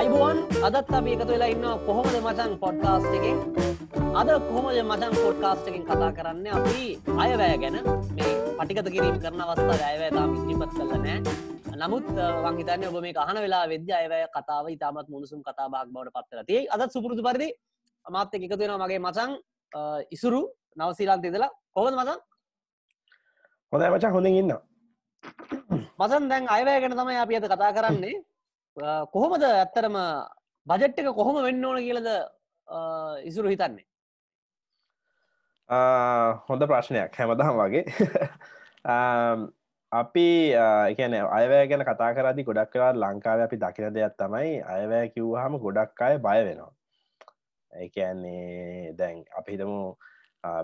අයිබුවන් අදත් අපි එකතු වෙලා ඉන්න කොහොමද මචන් පොඩ්කාස්ට් එකෙන්? අද කොහොමද මචන් පොඩ්කාස්ට් එකෙන් කතා කරන්න? අපි අයවැය ගැන මේ පටිකත කිරීම කරන අවස්ථා අයවැය තාම ඉදිරිපත් කළ නෑ. නමුත් වංහිතන්න ඔබ මේ අහන වෙලා වෙද්‍ය අයවැය කතාව ඉතාමත් මුණුසුම් කතාබක් බවට පත්තර තිය අදත් සුපුරුදු පරිදි අමාත්‍ය එකතු වෙන මගේ මචන් ඉසුරු නවසීලාන්ත ඉදලා කොහොද මචන්? හොඳ මචා හොඳින් ඉන්න මසන් දැන් අයවැය ගැන තමයි අපි අද කතා කරන්නේ කොහොමද ඇත්තරම බජට්ක කොහොම වෙන්න ඕන කියලද ඉසුරු හිතන්නේ? හොඳ ප්‍රශ්නයක්. හැමදහම් වගේ. අපි එකන අයවෑ ගැන කතා කරදි ගොඩක් කලා ලංකාව අපි දකින දෙයක් තමයි අයවෑ කිව්හම ගොඩක් අය බය වෙනවා. ඒන්නේ දැන් අපිහිතමු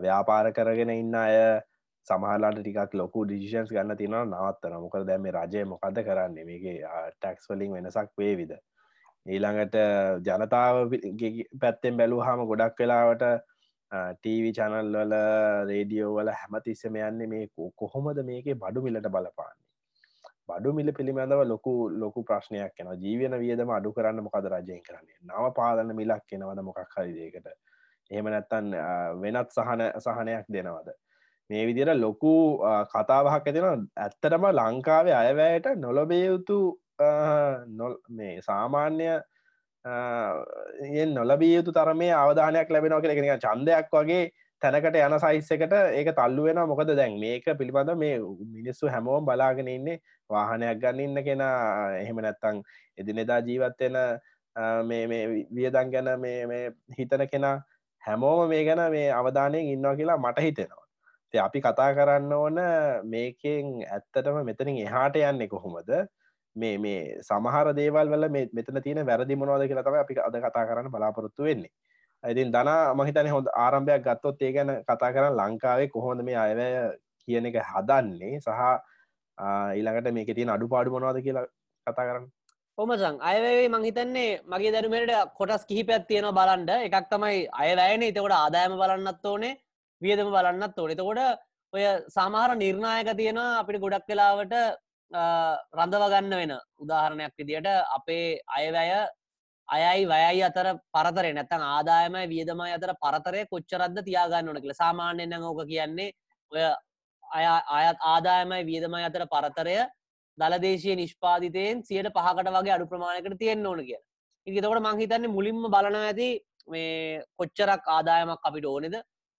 ව්‍යාපාර කරගෙන ඉන්න අය සමහලාට ටිකක් ලොකු ඩිසිෂන්ස් ගන්න තින නවත්තන මොකද දැම රජය මොකද කරන්න? මේගේ ටැක්ස් වලින් වෙනසක් වේවිද? ඊළඟට ජනතාව පැත්තෙන් බැලූ හම ගොඩක් වෙලාවට ටීවි චනල් වල රේඩියෝ වල හැමතිස්සම යන්නේ මේ කොහොමද මේකේ බඩු මිලට බලපාන්නේ? බඩු මිල පිළිබඳව ලොකු ලොකු ප්‍රශ්නයක් එන ජීවන වියදම අඩු කරන්න මොකද රජයෙන් කරන්නේ? නව පාලන මිලක් කෙනවද මොකක් හරිදේකට එහෙම නැත්තන් වෙනත් සහන සහනයක් දෙනවද? මේ විදිර ලොකු කතාවහක් ඇතිෙන ඇත්තටම ලංකාවේ අයවැයට නොලබේ යුතු මේ සාමාන්‍ය නොලබිය යුතු තරමේ අවධානයක් ලැබෙනව කෙනෙ චන්දයක් වගේ තැනකට යන සයිස්සකට ඒක තල්ලු වෙන මොකද දැන් මේක පිළිබඳ මේ මිනිස්සු හැමෝම් බලාගෙන ඉන්නේ වාහනයක් ගන්න ඉන්න කෙන. එහෙම නැත්තං එදිනෙදා ජීවත්වෙන මේ වියදන් ගැන මේ හිතන කෙනා හැමෝම මේ ගැන මේ අවධානයෙන් ඉන්නවා කියලා මට හිතෙනවා. අපි කතා කරන්න ඕන මේකෙන් ඇත්තටම මෙතනින් එහාට යන්නේ කොහොමද? මේ මේ සමහර දේවල් වල මෙතන තියෙන වැරදි මොනවද කියලා තමයි අපි අද කතා කරන්න බලාපොරොත්තු වෙන්නේ. ඉතින් දනා මහිතන හොඳ ආරම්භයක් ගත්තොත් ඒ ගැන කතා කරන්න ලංකාවේ කොහොමද මේ අයවැය කියන එක හදන්නේ? සහ ඊළඟට මේක තියෙන අඩුපාඩු මොනවද කියලා කතා කරන්න. හොමසං අයවේ මංහිතන්නේ මගේ දැරුමට කොටස් කිහිපයක් තියෙනවා බලන්ඩ එකක් තමයි අයවැයන. එතකොට ආදායම බලන්නත් ඕනේ. වියදම බලන්නත් ඕන. එතකොට ඔය සමහර නිර්ණයක තියෙන අපිට ගොඩක් කලාවට රඳවගන්න වෙන උදාහරණයක් විදියට අපේ අයවැය අයයි වයයි අතර පරතරය නැතන් ආදායම වියදම අතර පරතරය කොච්චරද්ද තියාගන්න ඕන කියල. සාමාන්‍යයෙන් ඕක කියන්නේ ඔය අය අයත් ආදායමයි වියදමයි අතර පරතරය දලදේශය නිෂ්පාතිතයෙන් සියට පහකට වගේ අඩු ප්‍රමාණයකට තියෙන්න්න ඕන කිය ඉතකොට මංහිතන්නේ මුලින්ම බලන ඇති මේ කොච්චරක් ආදායමක් අපිට ඕනෙද?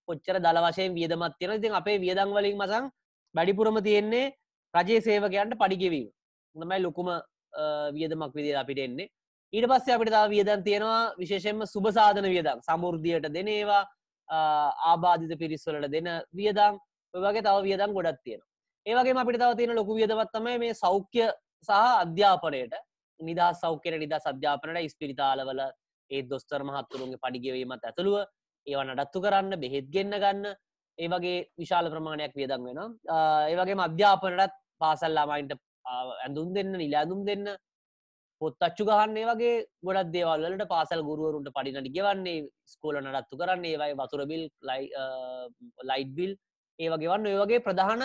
කොච්චර දල වශයෙන් වියදමත් තියෙන ඉතින් අපේ වියදං වලින් මසං වැඩිපුරම තියෙන්නේ රජයේ සේවකයන්ට පඩිගෙවීම නමයි ලොකුම වියදමක් විදිර අපිට එන්නේ. ඊට පස්සේ අපිට තා වියදන් තියෙනවා විශේෂෙන්ම සුභසාධන වියදම්. සමුෘද්ධියයට දෙනේවා ආබාධිත පිරිස්වලට දෙන වියදම්. ඔයගේ තව වියදම් ගොඩත් තියෙන ඒවගේ අපිට තව තියෙන ලොකු වියදමත්තමයි මේ සෞඛ්‍ය සහ අධ්‍යාපනයට. නිදා සෞඛ්‍යයට නිදා සධ්‍යාපනයට ඉස්පිරිතාලවල ඒ දොස්තර මහත්තුරුන්ගේ පඩිගෙවීමත් ඇතුළුව ඒව නඩත්තු කරන්න බෙහෙත් ගෙන්න්න ගන්න ඒ වගේ විශාල ප්‍රමාණයක් වියදම් වෙන ඒවගේ අධ්‍යාපනටත් පාසල් ලාමයින්ට ඇඳුම් දෙන්න නිලාදුම් දෙන්න පොත්තච්චු ගහන්නේ වගේ ගොඩක් දේවල්ලට පාසල් ගුරුවරුන්ට පඩිනට ගෙවන්නේ ස්කෝල නඩත්තු කරන්නේ ඒවයි වතුරබිල් ලයිට් බිල් ඒ වගේ වන්න. ඒ වගේ ප්‍රධාන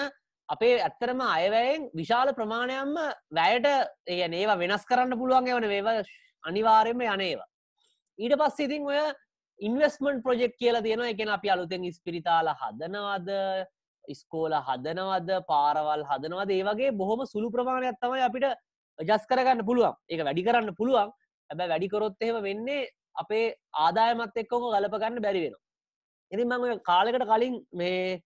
අපේ ඇත්තරම අයවැයෙන් විශාල ප්‍රමාණයම්ම වැයට ඒ ඒවා වෙනස් කරන්න පුළුවන් වන වේව අනිවාර්යම යනේවා ඊට පස්ස ඉතින් ඔය ඉන්වස්මන්ට් ප්‍රජෙක්් කියලා තියෙන එකෙන අපි අලුතෙන් ස්පිරිතාල හදනවද ඉස්කෝල හදනවද පාරවල් හදනවද? ඒ වගේ බොහොම සුළු ප්‍රමාණයක් තමයි අපිට ජස් කරගන්න පුළුවන්. ඒක වැඩි කරන්න පුළුවන්. ඇබැ වැඩිකොරොත් එහෙම වෙන්නේ අපේ ආදායමත් එක්කොක ගලපගන්න බැරි වෙන ඉතින් මං කාලෙකට කලින් මේ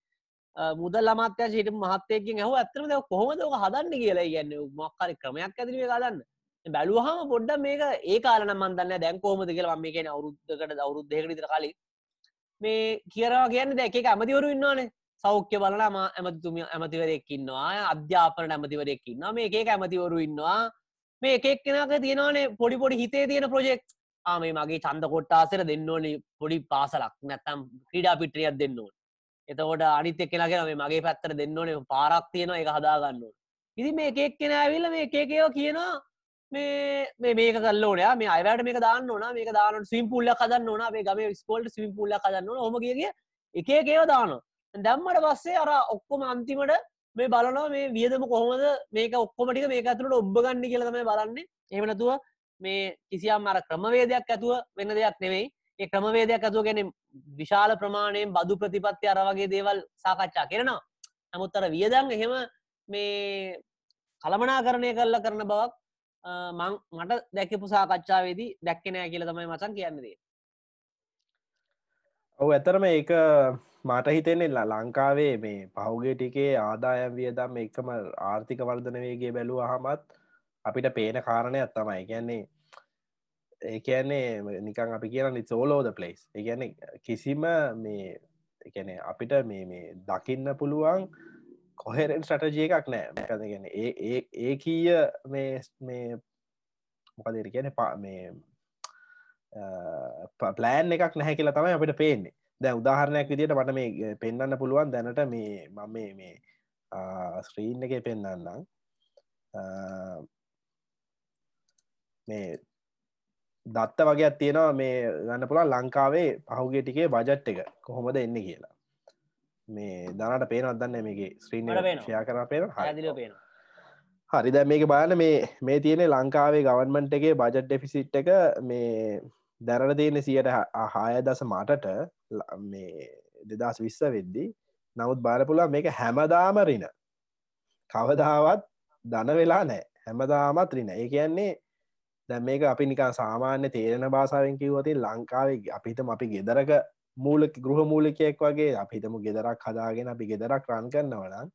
මුදල් අමාත්‍ය ශීට මහත්තයකින් හව ඇතරම ද කොහොමදක හදන්න කියලා. ගැන්න මක්කාරි ක්‍රමයක් ඇතිරේ ගදන්න බැලුවහම පොඩ්ඩ මේක ඒ කාලන මන්දන්න දැන් කෝමද කියලා මේ කියන අවුරුද්ධකට අවුරුද්ධයකට විතර කලින්. මේ කියරවා කියන්න දැක ඇමතිවරු ඉන්නවානේ. සෞඛ්‍ය බලනම ඇමතිතුමිය ඇමතිවරෙක්කින්නවා අධ්‍යාපනට ඇමතිවරෙක්කින්න මේ ඒක ඇමතිවරු ඉන්නවා. මේ එකක් කෙනක තියෙනවානේ පොඩි පොඩි හිතේ තියෙන ප්‍රජෙක්් ආමේ මගේ චන්ද කොට්ටාසර දෙන්න ඕනි පොඩි පාසලක්. නැත්තම් ක්‍රීඩා පිට්‍රියක් දෙන්න ඕන. එතකොට අනිත කෙනගෙන මේ මගේ පැත්තර දෙන්න ඕනේ. පාරක් තියෙනවා. එක හදාගන්න ඕන. ඉදි මේ එකක් කෙන ඇවිල්ල මේ එකකයෝ කියනවා. මේ මේක කල්ලෝනයා මේ අයිවට මේක දාන්න ඕන මේක දාන ස්විම් පුල්ල කදන්න ඕන මේ ගම ස්කෝල්ට ස්විම් පුල්ල කදන්න හොමගේ එක එකේව දාන දැම්මට පස්සේ අර ඔක්කොම අන්තිමට මේ බලනවා මේ වියදම කොහොමද මේක ඔක්කොමටික මේක ඇතුළට ඔබ්බගන්න කියලතම බලන්නේ. එමනතුව මේ කිසියම් අර ක්‍රමවේදයක් ඇතුව වෙන දෙයක් නෙවෙයි. ඒ ක්‍රමවේදයක් ඇතුව ගැන විශාල ප්‍රමාණයෙන් බදු ප්‍රතිපත්ති අර වගේ දේවල් සාකච්ඡා කරනවා. නමුත් අර වියදන් එහෙම මේ කළමනා කරණය කරලා කරන බවක් මං මට දැකපු සාකච්ඡාවේදී දැක්කෙනෑ කියල තමයි මචන් කියන්නේදේ ඔව ඇතරම ඒක මට හිතෙන්නේ ල ලංකාවේ මේ පහුගේ ටිකේ ආදායම් වියදම් එකම ආර්ථික වර්ධනවේගේ බැලූ අහමත් අපිට පේන කාරණයක් තමයි. කියන්නේ ඒ කියන්නේ නිකන් අපි කියන සෝලෝද පලේස් ඒගැන කිසිම මේ එකන අපිට මේ මේ දකින්න පුළුවන් කොහෙරෙන් ස්ටටජිය එකක් නෑ. මැකදගෙන ඒ ඒ කීය මේ මේ මොකදර කියන පා මේ පලෑන් එකක් නැහැ කියලා තමයි අපිට පේන්නේ. දැ උදාහරණයක් විදිට මට මේ පෙන්න්න පුළුවන් දැනට මේ මම මේ මේ ස්ක්‍රීන් එක පෙන්න්නම් මේ දත්ත වගේ තියෙනවා මේ ගන්න පුළා ලංකාවේ පහුගේ ටිකේ බජට් එක කොහොමද එන්න කියලා. මේ දනට පේනත් දන්න මේගේ ස්ත්‍රීන් ෂයා කර පේන පේන හරි. දැ මේක බලන්න මේ මේ තියෙන ලංකාවේ ගවන්මන්ට් එකේ බජට් ඩෙෆිසිට් එක මේ දැරට තියෙන සියට හාය දස මටට මේ දෙදස් විස්ස වෙද්දි. නමුත් බාරපුලා මේක හැමදාමරින කවදාවත් දන වෙලා නෑ හැමදාමත් රින ඒ කියන්නේ දැ මේක අපි නිකා සාමාන්‍ය තේරෙන බාසාාවෙන් කිවති ලංකාවේ අපිතම අපි ගෙදරක මූලක ගෘහ මූලිකයෙක් වගේ අපිතම ගෙදරක් හදාගෙන අපි ගෙදරක් රන් කරන්නවනම්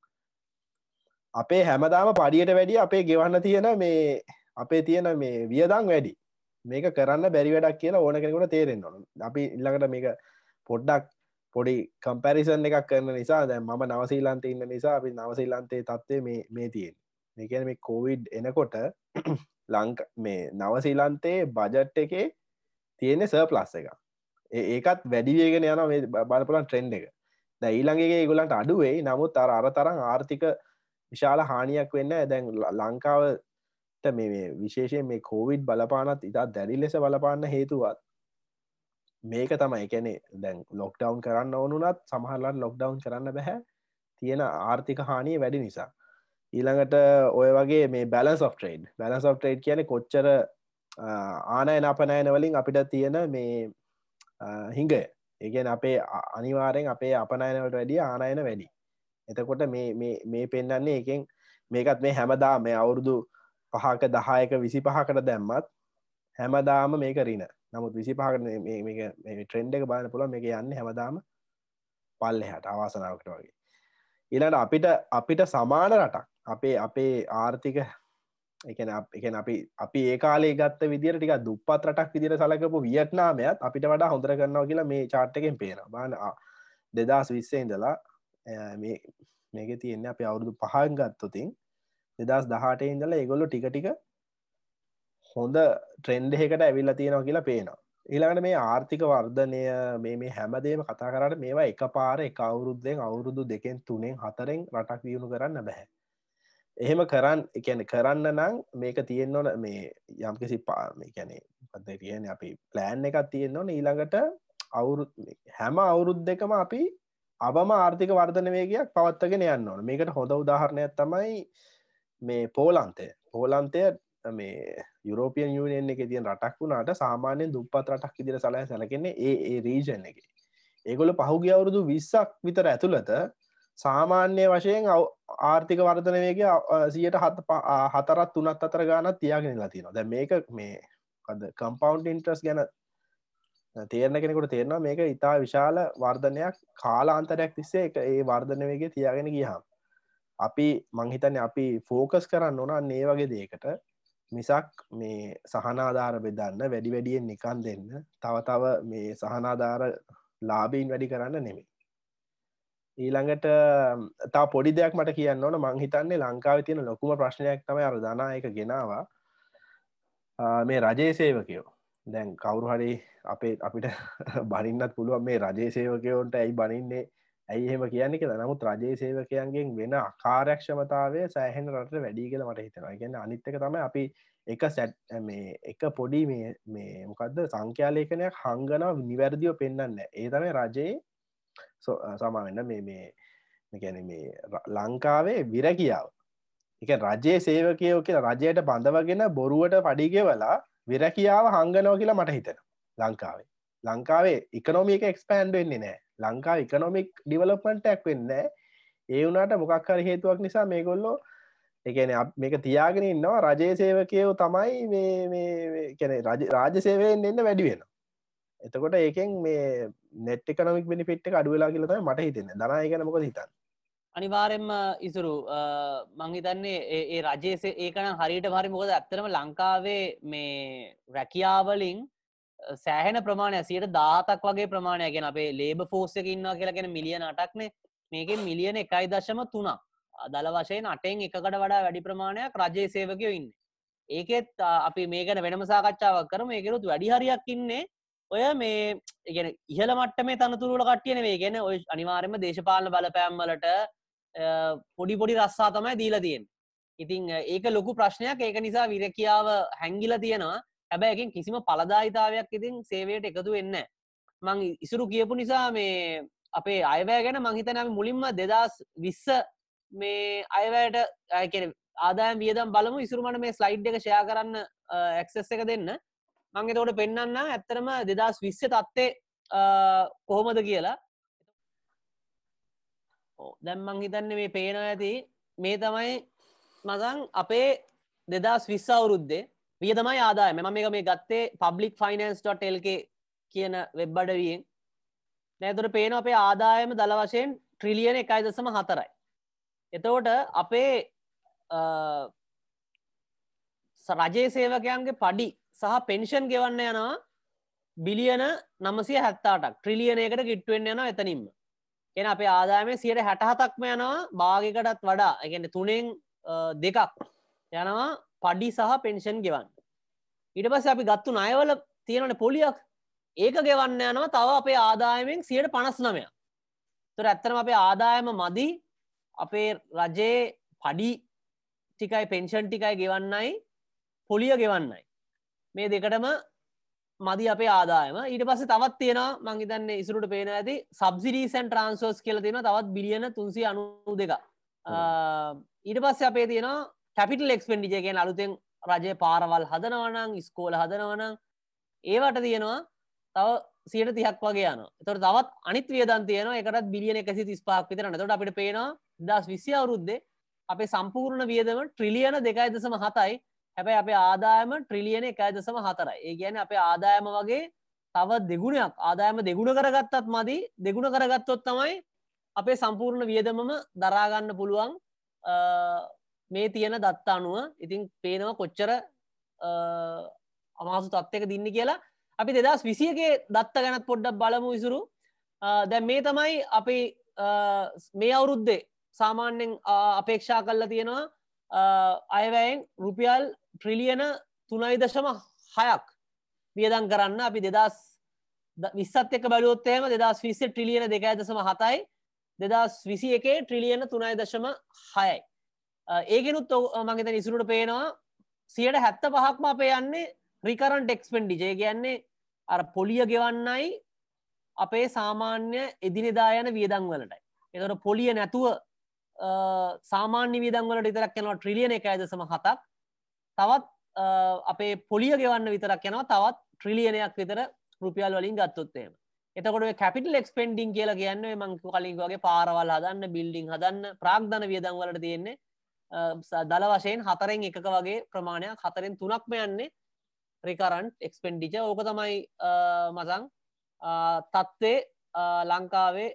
අපේ හැමදාම පඩියට වැඩි අපේ ගෙවන්න තියෙන මේ අපේ තියෙන මේ වියදං වැඩි. මේක කරන්න බැරි වැඩක් කියලා ඕන කෙනෙකුට තේරෙන්න ඕන. අපි ඉල්ලකට මේක පොඩ්ඩක් පොඩි කම්පැරිසන් එකක් කරන නිසා දැ ම නවසීලන්ත ඉන්න නිසා අපි නවසීලන්තේ තත්වේ මේ මේ තියෙන් මේකන මේ කෝවිඩ් එනකොට ලංක මේ නවසීලන්තේ බජට් එකේ තියෙන සර් ප්ලස් එක ඒකත් වැඩිවේගෙන යන මේ බලපුලන් ට්‍රෙන්ඩ් එක. ද ඊළඟගේ ගොලන්ට අඩුවේ. නමුත් අර අර තරම් ආර්ථික විශාල හානියක් වෙන්න දැන් ලංකාවට මේ විශේෂයෙන් මේ කෝවිඩ් බලපානත් ඉතා දැඩි ලෙස බලපාන්න හේතුවත් මේක තමයි. එකනේ දැන් ලොක්ඩවන් කරන්න ඕනුනත් සමහරලන් ලොක්ඩවන් කරන්න බැහැ තියෙන ආර්ථික හානිය වැඩි නිසා. ඊළඟට ඔය වගේ මේ balance of trade balance of trade කියන කොච්චර ආනයන අපනෑන වලින් අපිට තියෙන මේ හිංග ඒගැන අපේ අනිවාරෙන් අපේ අපනයනවට වැඩිය ආනයන වැඩි. එතකොට මේ පෙන්න්නන්නේ එකෙන් මේකත් මේ හැමදා මේ අවුරුදු පහක දහයක විසි පහකට දැම්මත් හැමදාම මේක රින නමුත් විසි පහකට ට්‍රෙන්ඩ් එක බාන පුළ මේක යන්න හැමදාම පල්ල හට අවාසනාවකට වගේ. ඉලට අපිට අපිට සමාන රටක්. අපේ අපේ ආර්ථික එකන එකන අපි අපි ඒ කාලේ ගත්ත විදිර ටික දුපත් රටක් විදිර සලකපු වියට්නාමයත් අපිට වඩා හොඳර කරනවා කියලා මේ චාට්ටකෙන් පේන බාන දෙදස් විස්සේ ඉඳලා මේක තියෙන්නේ අප අවුරුදු පහන් ගත්තතින් දෙදස් දහට ඉඳලා ඒගොල්ලො ටික ටික හොඳ ට්‍රෙන්ඩ් එකට ඇවිල්ල තියෙනවා කියලා පේනවා. ඊළඟට මේ ආර්ථික වර්ධනය මේ මේ හැමදේම කතා කරට මේවා එක පාර එක අවුරුද්දෙන් අවුරුදු දෙකෙන් තුනෙන් හතරෙන් රටක් වියුණු කරන්න බැහැ එහෙම කරන්න එකැන කරන්න නම් මේක තියෙන්න ඕන මේ යම්කිසි පාම කැනේ පද කියන අපි ප්ලෑන් එකක් තියෙන්න ඕන. ඊළඟට අවුරු හැම අවුරුද් දෙකම අපි අවම ආර්ථික වර්ධන වේගයක් පවත්තගෙන යන්න ඕන. මේකට හොඳ උදාහරණයක් තමයි මේ පෝලන්තය. පෝලන්තය මේ යුරෝපියන් යුනියන් එක තියන් රටක් වුණට සාමාන්‍යෙන් දුපත් රටක් ඉදිර සලහ සැලකෙන්නේ ඒ ඒ රීජන් එක. ඒගොල පහුගිය අවුරුදු විස්සක් විතර ඇතුළත සාමාන්‍ය වශයෙන් ආර්ථික වර්ධනවේගේ සියට හත් හතරත් තුනත් අතර ගානත් තියාගෙන ලතිනවා දැ මේක මේ අද කම්පවන්් ඉන්ට්‍රස් ගැන තේරණ කෙනෙකුට තේරෙනවා මේක ඉතා විශාල වර්ධනයක් කාලාන්තරයක් තිස්සේ එක ඒ වර්ධනවේගේ තියාගෙන ගියහම්. අපි මංහිතන අපි ෆෝකස් කරන්න ඕන ඒ වගේ දේකට මිසක් මේ සහනාධාර බෙදන්න වැඩි වැඩියෙන් නිකන් දෙන්න තව තව මේ සහනාධාර ලාබීන් වැඩි කරන්න නෙමේ ඊළඟට තා පොඩි දෙයක් මට කියන්න ඕන. මංහිතන්නේ ලංකාව තියෙන ලොකුම ප්‍රශ්නයක් තමයි අර දනායක ගෙනවා. මේ රජයේ සේවකයෝ. දැන් කවුරු හරි අපේ අපිට බනින්නත් පුළුවන් මේ රජයේ සේවකයෝන්ට ඇයි බනින්නේ? ඇයි එහෙම කියන්නේ කියලා. නමුත් රජයේ සේවකයන්ගෙන් වෙන අකාරයක්ෂමතාවය සෑහෙන රට වැඩි කියල මට හිතෙනවා. ගැන අනිත්තක තමයි අපි එක සැට් මේ එක පොඩි මේ මේ මොකක්ද සංඛ්‍යාලේකනයක් හංගනාව නිවැරදිව පෙන්න්න ඒ තමයි රජයේ සමාවෙන්න මේ මේ ගැන මේ ලංකාවේ විරකියාව. එක රජයේ සේවකයෝ කියෙන රජයට බඳවගෙන බොරුවට පඩිගෙවලා විරැකියාව හංගනෝ කියලා මට හිතෙන ලංකාවේ. ලංකාවේ ඉකනොමික එක්ස්පෑන්ඩ් වෙන්නේ නෑ ලංකා ඉකනොමික් ඩිවලපන්ටක් වෙන්න ඒ වුනාට මොකක්හර හේතුවක් නිසා මේගොල්ලෝ එකන මේක තියාගෙන ඉන්නවා රජය සේවකයෝ තමයි කැන රාජ සේවයෙන් එන්න වැඩි වෙන එතකොට ඒකෙන් මේ නෙට් එකනමික් බිනිිට් අඩුවෙලා කියලතයි මට හිතෙන දනායකන මොක හිතන්න? අනිවාරෙන්ම ඉසුරු. මංහිතන්නේ ඒ රජේසේ ඒකන හරිට හරි මොකද ඇත්තරම ලංකාවේ මේ රැකියාවලින් සෑහෙන ප්‍රමාණය සියට දාතක් වගේ ප්‍රමාණය ගැන අපේ ලේබ ෆෝස්සක ඉන්නවා කියලාගෙන මිලියන අටක්නේ මේකෙන් මිලියන එකයි දශම තුනක්. දල වශයෙන් අටෙන් එකකට වඩා වැඩි ප්‍රමාණයක් රජයේ සේවකයෝ ඉන්න. ඒකෙත් අපි මේකන වෙනම සාකච්ඡාවක් කරම. ඒකරුත් වැඩි හරියක් ඉන්නේ ඔය මේ ඉගෙන ඉහල මට්ට මේ තනතුරුල කට්ටියන මේ ගැන ඔය අනිවාර්යම දේශපාලන බලපෑම්වලට පොඩි පොඩි රස්සා තමයි දීලා තියෙන් ඉතිං ඒක ලොකු ප්‍රශ්නයක්. ඒක නිසා විරකියාව හැංගිල තියෙනවා. හැබැයකින් කිසිම පලදායිතාවයක් ඉතින් සේවයට එකතු වෙන්න මං ඉසුරු කියපු නිසා මේ අපේ අයවෑ ගැන මංහිතනම මුලින්ම දෙදස් විස්ස මේ අයවැයට ඇකෙන ආදායම් වියදම් බලමු. ඉසුරුමට මේ ස්ලයිඩ් එක ෂයා කරන්න ඇක්සෙස් එක දෙන්න. මංගේ තෝට පෙන්න්න ඇත්තරම දෙදස් විස්ස තත්ත්ේ කොහොමද කියලා. දැම්මං හිතන්න මේ පේන ඇති මේ තමයි මසං අපේ දෙදස් විස්ස අවුරුද්දේ. වියදමයි ආදාය මෙම මේක මේ ගත්තේ පබ්ලික් ෆයිනන්ස්.ල්ක කියන වෙබ්බඩවියෙන් නෑතුර පේන අපේ ආදායම දල වශයෙන් ට්‍රිලියන එකයි දසම හතරයි. එතවට අපේ රජයේ සේවකයන්ගේ පඩි සහ පෙන්ෂන් ගෙවන්න යනවා බිලියන නමසය හැත්තාටක් ට්‍රිලියනයකට කිට්ටුවෙන් යන එතනින්ම. එන අපේ ආදායමේ සියට හැටහතක්ම යනවා භාගකටත් වඩා. එකන තුනෙන් දෙකක් යනවා පඩි සහ පෙන්ෂන් ගෙවන්න. ඊට පස්ස අපි ගත්තු අයවල තියෙනට පොලියක්. ඒක ගෙවන්න යනවා තව අපේ ආදායමෙන් සියට පනස් නමය තුර ඇත්තරම අපේ ආදායම මදි. අපේ රජයේ පඩි ටිකයි පෙන්ෂන් ටිකයි ගෙවන්නයි පොලිය ගෙවන්නයි. මේ දෙකටම මදි අපේ ආදායම. ඊට පස්ස තවත් තියෙන මංහිතන්න ඉසුරට පේන ඇති සබ්සිඩීසන් ට්‍රන්සෝස් කියල තියෙන තවත් බිලියන තුන්සි අනු දෙක ඊට පස්ස අපේ තියෙන කැපිටල් එක්ස්පෙන්ඩිජයගෙන් අලුතෙන් රජය පාරවල් හදනවනං ස්කෝල හදනවනං ඒවට තියෙනවා තව සියට තිහක් වගේ යන තොට තවත් අනිත් වියදන් තියෙන එකටත් බිලියන එකසි තිස්පාක් විතරන තොට අපිට පේනවා දස් විසි අවුරුද්දේ අපේ සම්පූර්ණ වියදම ට්‍රිලියන දෙකයි දසම හතයි හැබැයි අපේ ආදායම ට්‍රිලියන එකයි දසම හතරයි? ඒ කියන අපේ ආදායම වගේ තව දෙගුණයක් ආදායම දෙගුණ කරගත්තත් මදි. දෙගුණ කරගත්තොත් තමයි අපේ සම්පූර්ණ වියදමම දරාගන්න පුළුවන් මේ තියෙන දත්තා අනුව. ඉතින් පේනවා කොච්චර අමාසු තත්වක දින්න කියලා. අපි දෙදස් විසියගේ දත්ත ගැනත් පොඩ්ඩක් බලමු විසුරු දැ මේ තමයි අපි මේ අවුරුද්දේ සාමාන්‍යෙන් අපේක්ෂා කල්ල තියෙනවා අයවැයෙන් රුපියල් ට්‍රිලියන තුනයි දශම හයක් වියදන් කරන්න අපි දෙදස් විස්සත් එක බලයොත්තේම දෙදස් විස්ස ට්‍රිලියන දෙකයි දසම හතයි දෙදස් විසි එකේ ට්‍රිලියන තුනයි දශම හයයි. ඒගෙනුත් මගත නිසුරුට පේනවා සියට හැත්ත පහක්ම අපේ යන්නේ රිකරන්ට එක්ස්පෙන්ඩිජය කියන්නේ අර පොලිය ගෙවන්නයි අපේ සාමාන්‍ය එදිනෙදායන වියදං වලටයි. එතට පොලිය නැතුව සාමාන්‍ය විදංවලට විතරක් යනවා ට්‍රිලියන එකයි දසම හතක්. තවත් අපේ පොලිය ගෙවන්න විතරක් යනවා. තවත් ට්‍රිලියනයක් විතර රුපියල් වලින් ගත්තොත්තේම එතකොට කැපිටල් එක්ස්පෙන්ඩිං කියලා කියන්න මංකු කලින් වගේ පාරවල් හදන්න බිල්ඩිං හදන්න ප්‍රාග්ධන වියදං වලට තියෙන්නේ දල වශයෙන් හතරෙන් එකක වගේ ප්‍රමාණයක් හතරෙන් තුනක්ම යන්නේ රිකරන්ට් එක්ස්පෙන්ඩිච ඕක තමයි මසං තත්ත්වේ ලංකාවේ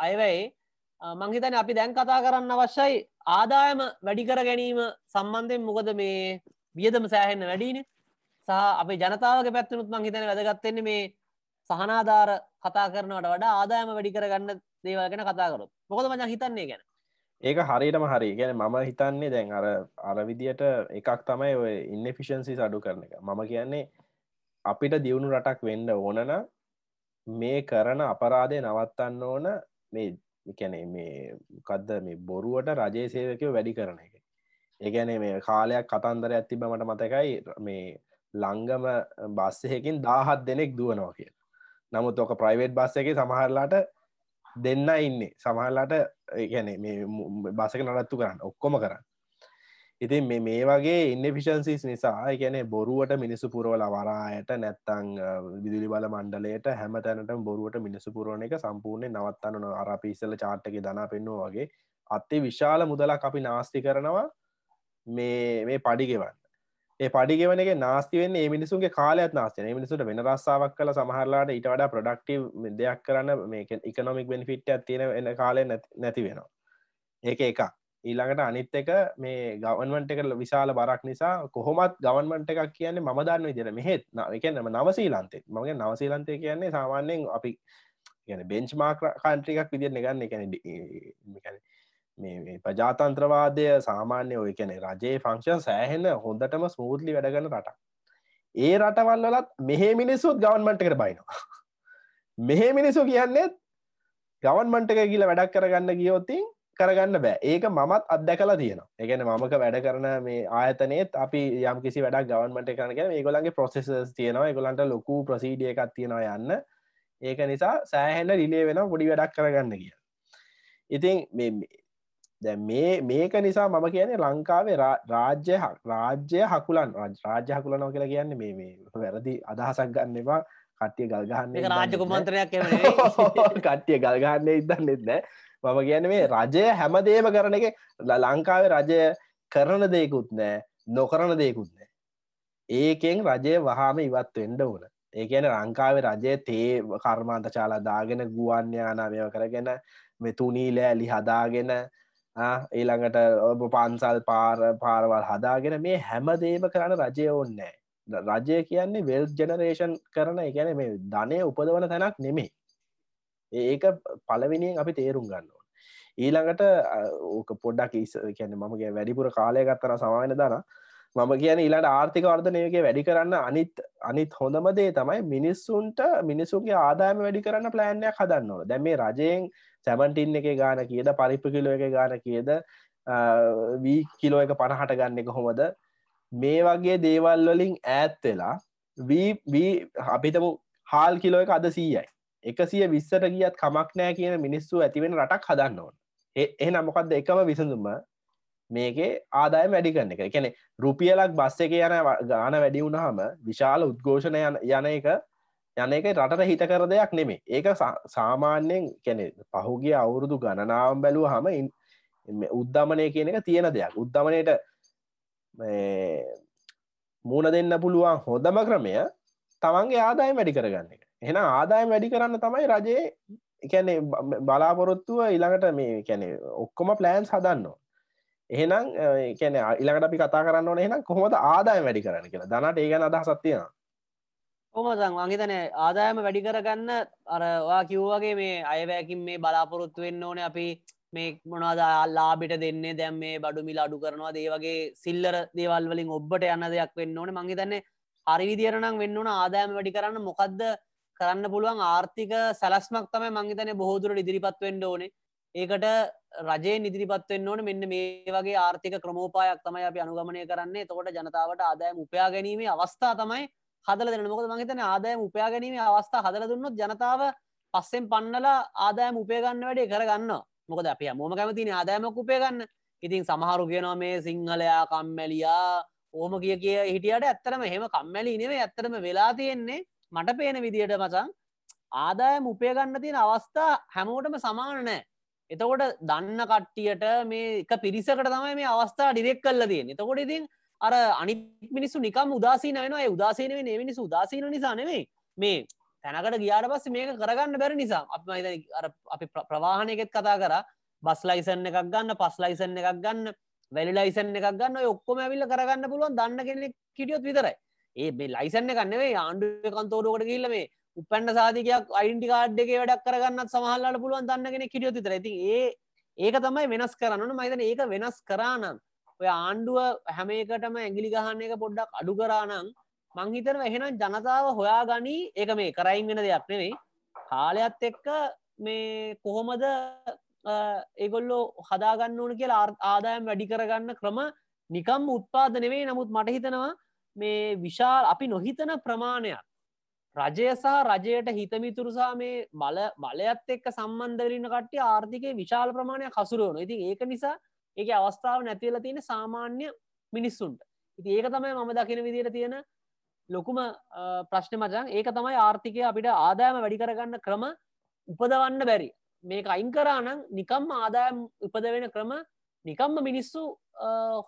අයවැයි. මංහිතන අපි දැන් කතා කරන්න අවශ්‍යයි. ආදායම වැඩිකර ගැනීම සම්බන්ධයෙන් මොකද මේ වියදම සෑහෙන්න වැඩීන සහ අපේ ජනතාවක පැත්වනුත් මංහිතන වැදගත්තෙන්නේ මේ සහනාධාර කතා කරනවට වඩා ආදායම වැඩිකර ගන්න දේවල් ගැන කතා කරොත්. මොකද මජ හිතන්නේ ගැන? ඒක හරියටම හරි. ගැන මම හිතන්නේ දැන් අර අරවිදියට එකක් තමයි ඔය ඉන්නෆිෂන්සි අඩු කරන එක. මම කියන්නේ අපිට දියුණු රටක් වෙන්න ඕනන මේ කරන අපරාධය නවත්තන්න ඕන. මේ කැනෙ මේ කදද මේ බොරුවට රජයේ සේවකයෝ වැඩි කරන එක. ඒගැන මේ කාලයක් කතන්දර ඇතිබ මට මතකයි මේ ලංගම බස්සයකින් දාහත් දෙනෙක් දුවනවා කිය නමුත් ඕක ප්‍රයිවේට් බස්ස එක සමහරලාට දෙන්න ඉන්නේ. සමහරලාට ගැන මේ බසක නඩත්තු කරන්න. ඔක්කොම කරන්න. ඉතින් මේ මේ වගේ ඉන්නෆිෂන්සිස් නිසා එකන බොරුවට මිනිසු පුරවල වරායට නැත්තං විදුලි බල මණ්ඩලයට හැම තැනට බොරුවට මිනිසු පුරුවන එක සම්පූර්ණය නවත්තන්න අර පිස්සල චාට්ටක දනා පෙන්නවා වගේ. අත්තේ විශාල මුදලක් අපි නාස්ති කරනවා මේ මේ පඩිගෙවන්න ඒ පඩිගෙවන එක නාස්තිවෙන් ඒ මිනිසුන්ගේ කාලයක් නාස්තන මිනිසුට වෙන රස්සාාවක් කල සමහරලාට ඉට වඩා ප්‍රඩක්ටව දෙයක් කරන්න මේ එකනොමික් බෙනිෆිට් තියෙන එන කාලය නැති වෙනවා. ඒක එක ඊළඟට අනිත් එක මේ ගවන්මන්ට එක විශාල බරක් නිසා කොහොමත් ගවන්මන්ට එකක් කියන්නේ ම දන්න විදිර මෙහෙත් එකනම නවසීලන්තේ මගේ නවසීලන්තය කියන්නේ සාමාන්‍යයෙන් අපි ගැන බෙන්ච් මාක් කාන්ට්‍රිකක් විදිර ගන්න එකැන මේ ප්‍රජාතන්ත්‍රවාදය සාමාන්‍ය ඔය කැනෙ රජයේ ෆංක්ෂන් සෑහෙන හොඳටම ස්මූත්ලි වැඩගන්න රට ඒ රටවල්ලත් මෙහෙ මිනිස්සුත් ගවන්මන්ට කර බයිනවා. මෙහෙ මිනිසු කියන්නේ ගවන්මන්ට එක කියල වැඩක් කරගන්න ගියෝතින් කරගන්න බෑ. ඒක මමත් අත්දැකලා තියෙනවා. එකන මමක වැඩ කරන මේ ආයතනයත් අපි යම් කිසි වැඩක් ගවන්මට කරන ඒගොලන්ගේ ප්‍රොසෙසස් තියෙනවා. ඒගොලන්ට ලොකු ප්‍රසීඩිය එකක් තියෙනවා යන්න. ඒක නිසා සෑහෙන්න රිලේ වෙන පොඩි වැඩක් කරගන්න කිය ඉතින් දැ මේ මේක නිසා මම කියන්නේ ලංකාවේ රාජ්‍ය රාජ්‍ය හකුලන් රාජ්‍ය හකුලනව කියලා කියන්නේ මේ මේ වැරදි අදහසක් ගන්න එවා කට්ටිය ගල්ගහන්න රාජ්‍ය කුමන්ත්‍රයක් කට්ටිය ගල්ගන්න ඉදන්න එන්න මම කියන මේ රජය හැමදේම කරන එක ලංකාවේ රජය කරන දෙයකුත් නෑ නොකරන දෙයකුත් නෑ. ඒකෙන් රජය වහාම ඉවත් වෙන්ඩ ඕන. ඒකන ලංකාවේ රජය තේ කර්මාන්ත චාලා දාගෙන ගුවන්්‍යානා මෙව කරගෙන මෙතුනී ලෑලි හදාගෙන ඊළඟට ඔබ පන්සල් පාර පාරවල් හදාගෙන මේ හැමදේම කරන්න රජය ඕන්නෑ රජය කියන්නේ වෙල් ජනරේෂන් කරන එකැන මේ ධනය උපදවන තැනක් නෙමේ ඒක පලවිනියෙන් අපි තේරුම් ගන්න ඕන ඊළඟට ඕක පොඩ්ඩක් ඉස් කියන්න මමගේ වැඩිපුර කාලය ගත්තර සමායන දන. මම කියන ඊලාට ආර්ථික වර්ධනයගේ වැඩි කරන්න අනිත් අනිත් හොඳම දේ තමයි මිනිස්සුන්ට මිනිසුන්ගේ ආදායම වැඩි කරන්න ප්ලෑන්යක් හදන්න ඕන. දැම මේ රජයෙන් සැමන්ටින් එක ගාන කියද පරිප්ප කිලෝ එක ගාන කියද වී කිලෝ එක පණහට ගන්න එක හොමද මේ වගේ දේවල් වලින් ඈත් වෙලා වී අපිතම හාල් කිලෝ එක අද සීයයි. එකසිය විස්සට ගියත් කමක් නෑ කියන මිනිස්සු ඇතිවෙන රටක් හදන්න ඕන. එහ නමොකක්ද එකම විසඳුම මේකේ ආදාය වැඩි කරන එක. එකනෙ රුපියලක් බස්ස එක යන ගාන වැඩි වුණහම විශාල උද්ඝෝෂණ යන එක යන එක රටට හිත කර දෙයක් නෙමේ ඒක සාමාන්‍යයෙන් කැනෙ පහුගිය අවුරුදු ගණනාවම් බැලූ හම උද්ධමනය කියන එක තියෙන දෙයක්. උද්ධමනයට මූුණ දෙන්න පුළුවන් හොඳම ක්‍රමය තමන්ගේ ආදාය වැඩි කරගන්න එක. එෙන ආදායම් වැඩි කරන්න තමයි රජයේ එකැනෙ බලාපොරොත්තුව ඉළඟට මේ කැනෙ ඔක්කොම ප්ලෑන්ස් හදන්නවා. එහෙනම් කැන ඉළඟට අපි කතා කරන්න ඕන එහෙනම් කොහොමද ආදාය වැඩි කරන්න කියලා? දනට ඒ ගැන අදහ සත්තියෙන කොමසං වංහිතන ආදායම වැඩි කරගන්න අරවා කිව්වගේ මේ අයවැකින් මේ බලාපොරොත්තු වෙන්න ඕන. අපි මේ මොනාද ලාබිට දෙන්නේ? දැම් මේ බඩුමිල අඩු කරනවා දේවගේ සිල්ලර දේවල් වලින් ඔබ්බට යන්න දෙයක් වෙන්න ඕන. මංහිතන්නේ හරිවිදිරනම් වෙන්න ඕන ආදායම වැඩි කරන්න. මොකක්ද කරන්න පුළුවන් ආර්ථික සැලස්මක් තමයි මංහිතන බොහෝදුරට ඉදිරිපත් වෙන්න ඕනේ. ඒකට රජේ නිදිරිපත්වෙන්න ඕන. මෙන්න මේ වගේ ආර්ථික ක්‍රමෝපායක් තමයි අපි අනුගමනය කරන්නේ. තකොට ජනතාවට ආදායම උපයා ගැනීමේ අවස්ථා තමයි හදල දෙන මොකද මහිතන ආදායම උපයා ගැනීමේ අවස්ථා හදල දුන්නොත් ජනතාව පස්සෙන් පන්නලා ආදායම උපයගන්න වැඩේ කරගන්න මොකද අප මොම කැමතින ආදායමක් උපයගන්න ඉතින් සමහරු කියනවා මේ සිංහලයා කම්මැලියා ඕම කිය කිය හිටියට ඇත්තරම හෙම කම්මැලි නෙවේ ඇත්තරම වෙලා තියෙන්නේ මට පේන විදියට මචන් ආදායම උපයගන්න තියෙන අවස්ථා හැමෝටම සමාන නෑ. එතකොට දන්න කට්ටියට මේ එක පිරිසකට තමයි මේ අවස්ථා ඩිරෙක් කල්ල තියෙන එතකොට ඉතින් අර අනි මිනිස්සු නිකම් උදාසීන වෙනවා. උදාසීන වෙන මිනිසු උදාසීන නිසා නෙවේ මේ තැනකට ගියාට පස්ස මේක කරගන්න බැරි නිසා. අප අපි ප්‍රවාහනයකෙත් කතා කර. බස් ලයිසන් එකක් ගන්න පස් ලයිසන් එකක් ගන්න වැලි ලයිසන් එකක් ගන්න ඔක්කොම ඇවිල්ල කරගන්න පුළුවන් දන්න කෙනෙක් කිටියොත් විතරයි. ඒ මේ ලයිසන්න කන්නවේ ආණ්ඩුව කන්තෝරුවට කියල්ල මේ උපැන්ඩ සාධකයක් අයින්ටි කාඩ්ඩගේ වැඩක් කරගන්නත් සමහල්ලට පුළුවන් දන්නගෙන කිටියොති තරඇති ඒ ඒක තමයි වෙනස් කරන්න මයිතන ඒක වෙනස් කරානම් ඔය ආණ්ඩුව හැම එකටම ඇගිලි ගහන්න එක පොඩ්ඩක් අඩු කරානම් මංහිතන එහෙනම් ජනතාව හොයා ගනී ඒක මේ කරයින් වෙන දෙයක් නෙවෙයි කාලයක්ත් එක්ක මේ කොහොමද ඒගොල්ලෝ හදාගන්න ඕන කියලා ආදායම් වැඩි කරගන්න ක්‍රම නිකම් උත්පාද නෙවෙයි. නමුත් මට හිතනවා මේ විශාල් අපි නොහිතන ප්‍රමාණයක්. රජය සහ රජයට හිතමිතුරුසා මේ බල බලයත් එක්ක සම්බන්ධවරන්න කට්ටි ආර්ථිකය විශාල ප්‍රමාණයක් හසුරුවන ඉතින් ඒක නිසා ඒක අවස්ථාව නැතිවල තියෙන සාමාන්‍ය මිනිස්සුන්ට. ඉති ඒක තමයි මම දකින විදියට තියෙන ලොකුම ප්‍රශ්න මචන් ඒක තමයි ආර්ථිකය අපිට ආදායම වැඩි කරගන්න ක්‍රම උපදවන්න බැරි. මේක අයින් කරානම් නිකම් ආදායම් උපද වෙන ක්‍රම නිකම්ම මිනිස්සු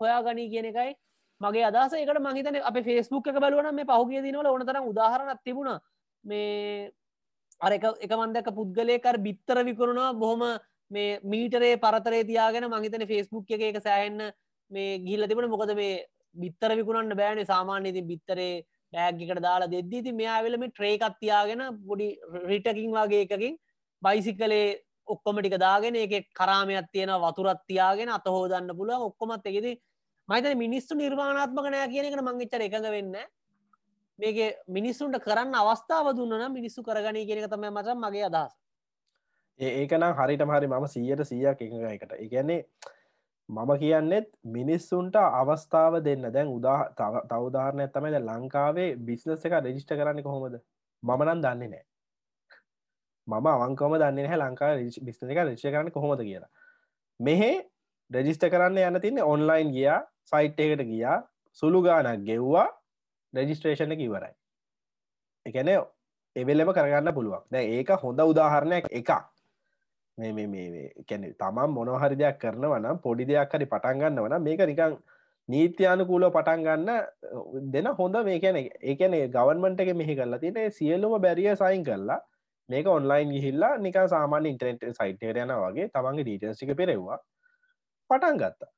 හොයා ගනී කියන එකයි මගේ අදස එකට මහිතන අප ෆෙස්බුක් එක බලවන මේ පහුගේ දිනවල ඕනතර උදාහරණක් තිබුණ. මේ අර එක මන්දක පුද්ගලයකර බිත්තර විකරුණා බොහොම මේ මීටරේ පරතරේ තියාගෙන මහිතන ෆෙස්බුක් එක එක සෑහෙන්න මේ ගිල්ල තිබුණ. මොකද මේ බිත්තර විකුණන්න බෑන. සාමාන්‍ය ඉතින් බිත්තරේ බෑග්ගිකට දාලා දෙද්දී ති මෙයාවෙලම ට්‍රේකත් තියාගෙන පොඩි රිටකින් වගේ එකකින් බයිසිකලේ ඔක්කොම ටික දාගෙන එක කරාමයක් තියෙන වතුරත් තියාගෙන අත හෝදන්න පුළුව ඔක්කොමත් එකෙද මයිතන මිනිස්සු නිර්වාණාත්මක නෑ කියන එකට මංගච්චර එකඟ වෙන්න මේක මිනිස්සුන්ට කරන්න අවස්ථාව දුන්න මිනිස්සු කරගනය කියෙනක තම මචන් මගේ අදහස්. ඒකනම් හරිට හරි මම සීයට සීයක් එකඟ එකට. ඉගැන්නේ මම කියන්නෙත් මිනිස්සුන්ට අවස්ථාව දෙන්න. දැන් උදා තවදාරණය තමයි ලංකාවේ බිස්නස එක රෙජිස්ට කරන්න කොහොමද? මමනන් දන්නේ නෑ. මම අවංකම දන්න හැ ලංකා බිස්න එක රේෂ කරන්න කොහොමද කියලා. මෙහෙ රෙජිස්ට කරන්න යන්න තින්න ඔන්ලයින් ගියා. සයිට් එකට ගියා සුළු ගානක් ගෙව්වා රෙජිස්ට්‍රේෂණ එක ඉවරයි. එකන එවෙල්ලම කරගන්න පුළුවන්. දැ ඒක හොඳ උදාහරණයක් එකක්. මේ මේ කැනෙ තමන් මොනොහරි දෙයක් කරනවනම් පොඩි දෙයක් හරි පටන් ගන්න වන මේක නිකං නීත්‍යයානුකූලෝ පටන් ගන්න දෙන හොඳ මේ කැන ඒකන ගවන්මට එක මෙහි කරලා තින සියල්ලුම බැරිය සයින් කරලා මේක ඔන්ලයින් ගිහිල්ලා නික සාමාන්‍ය ඉන්ටනෙට් සයිට්ට යන වගේ තමන්ගේ ඩීටස්ටික පෙරෙව්වා. පටන් ගත්තා.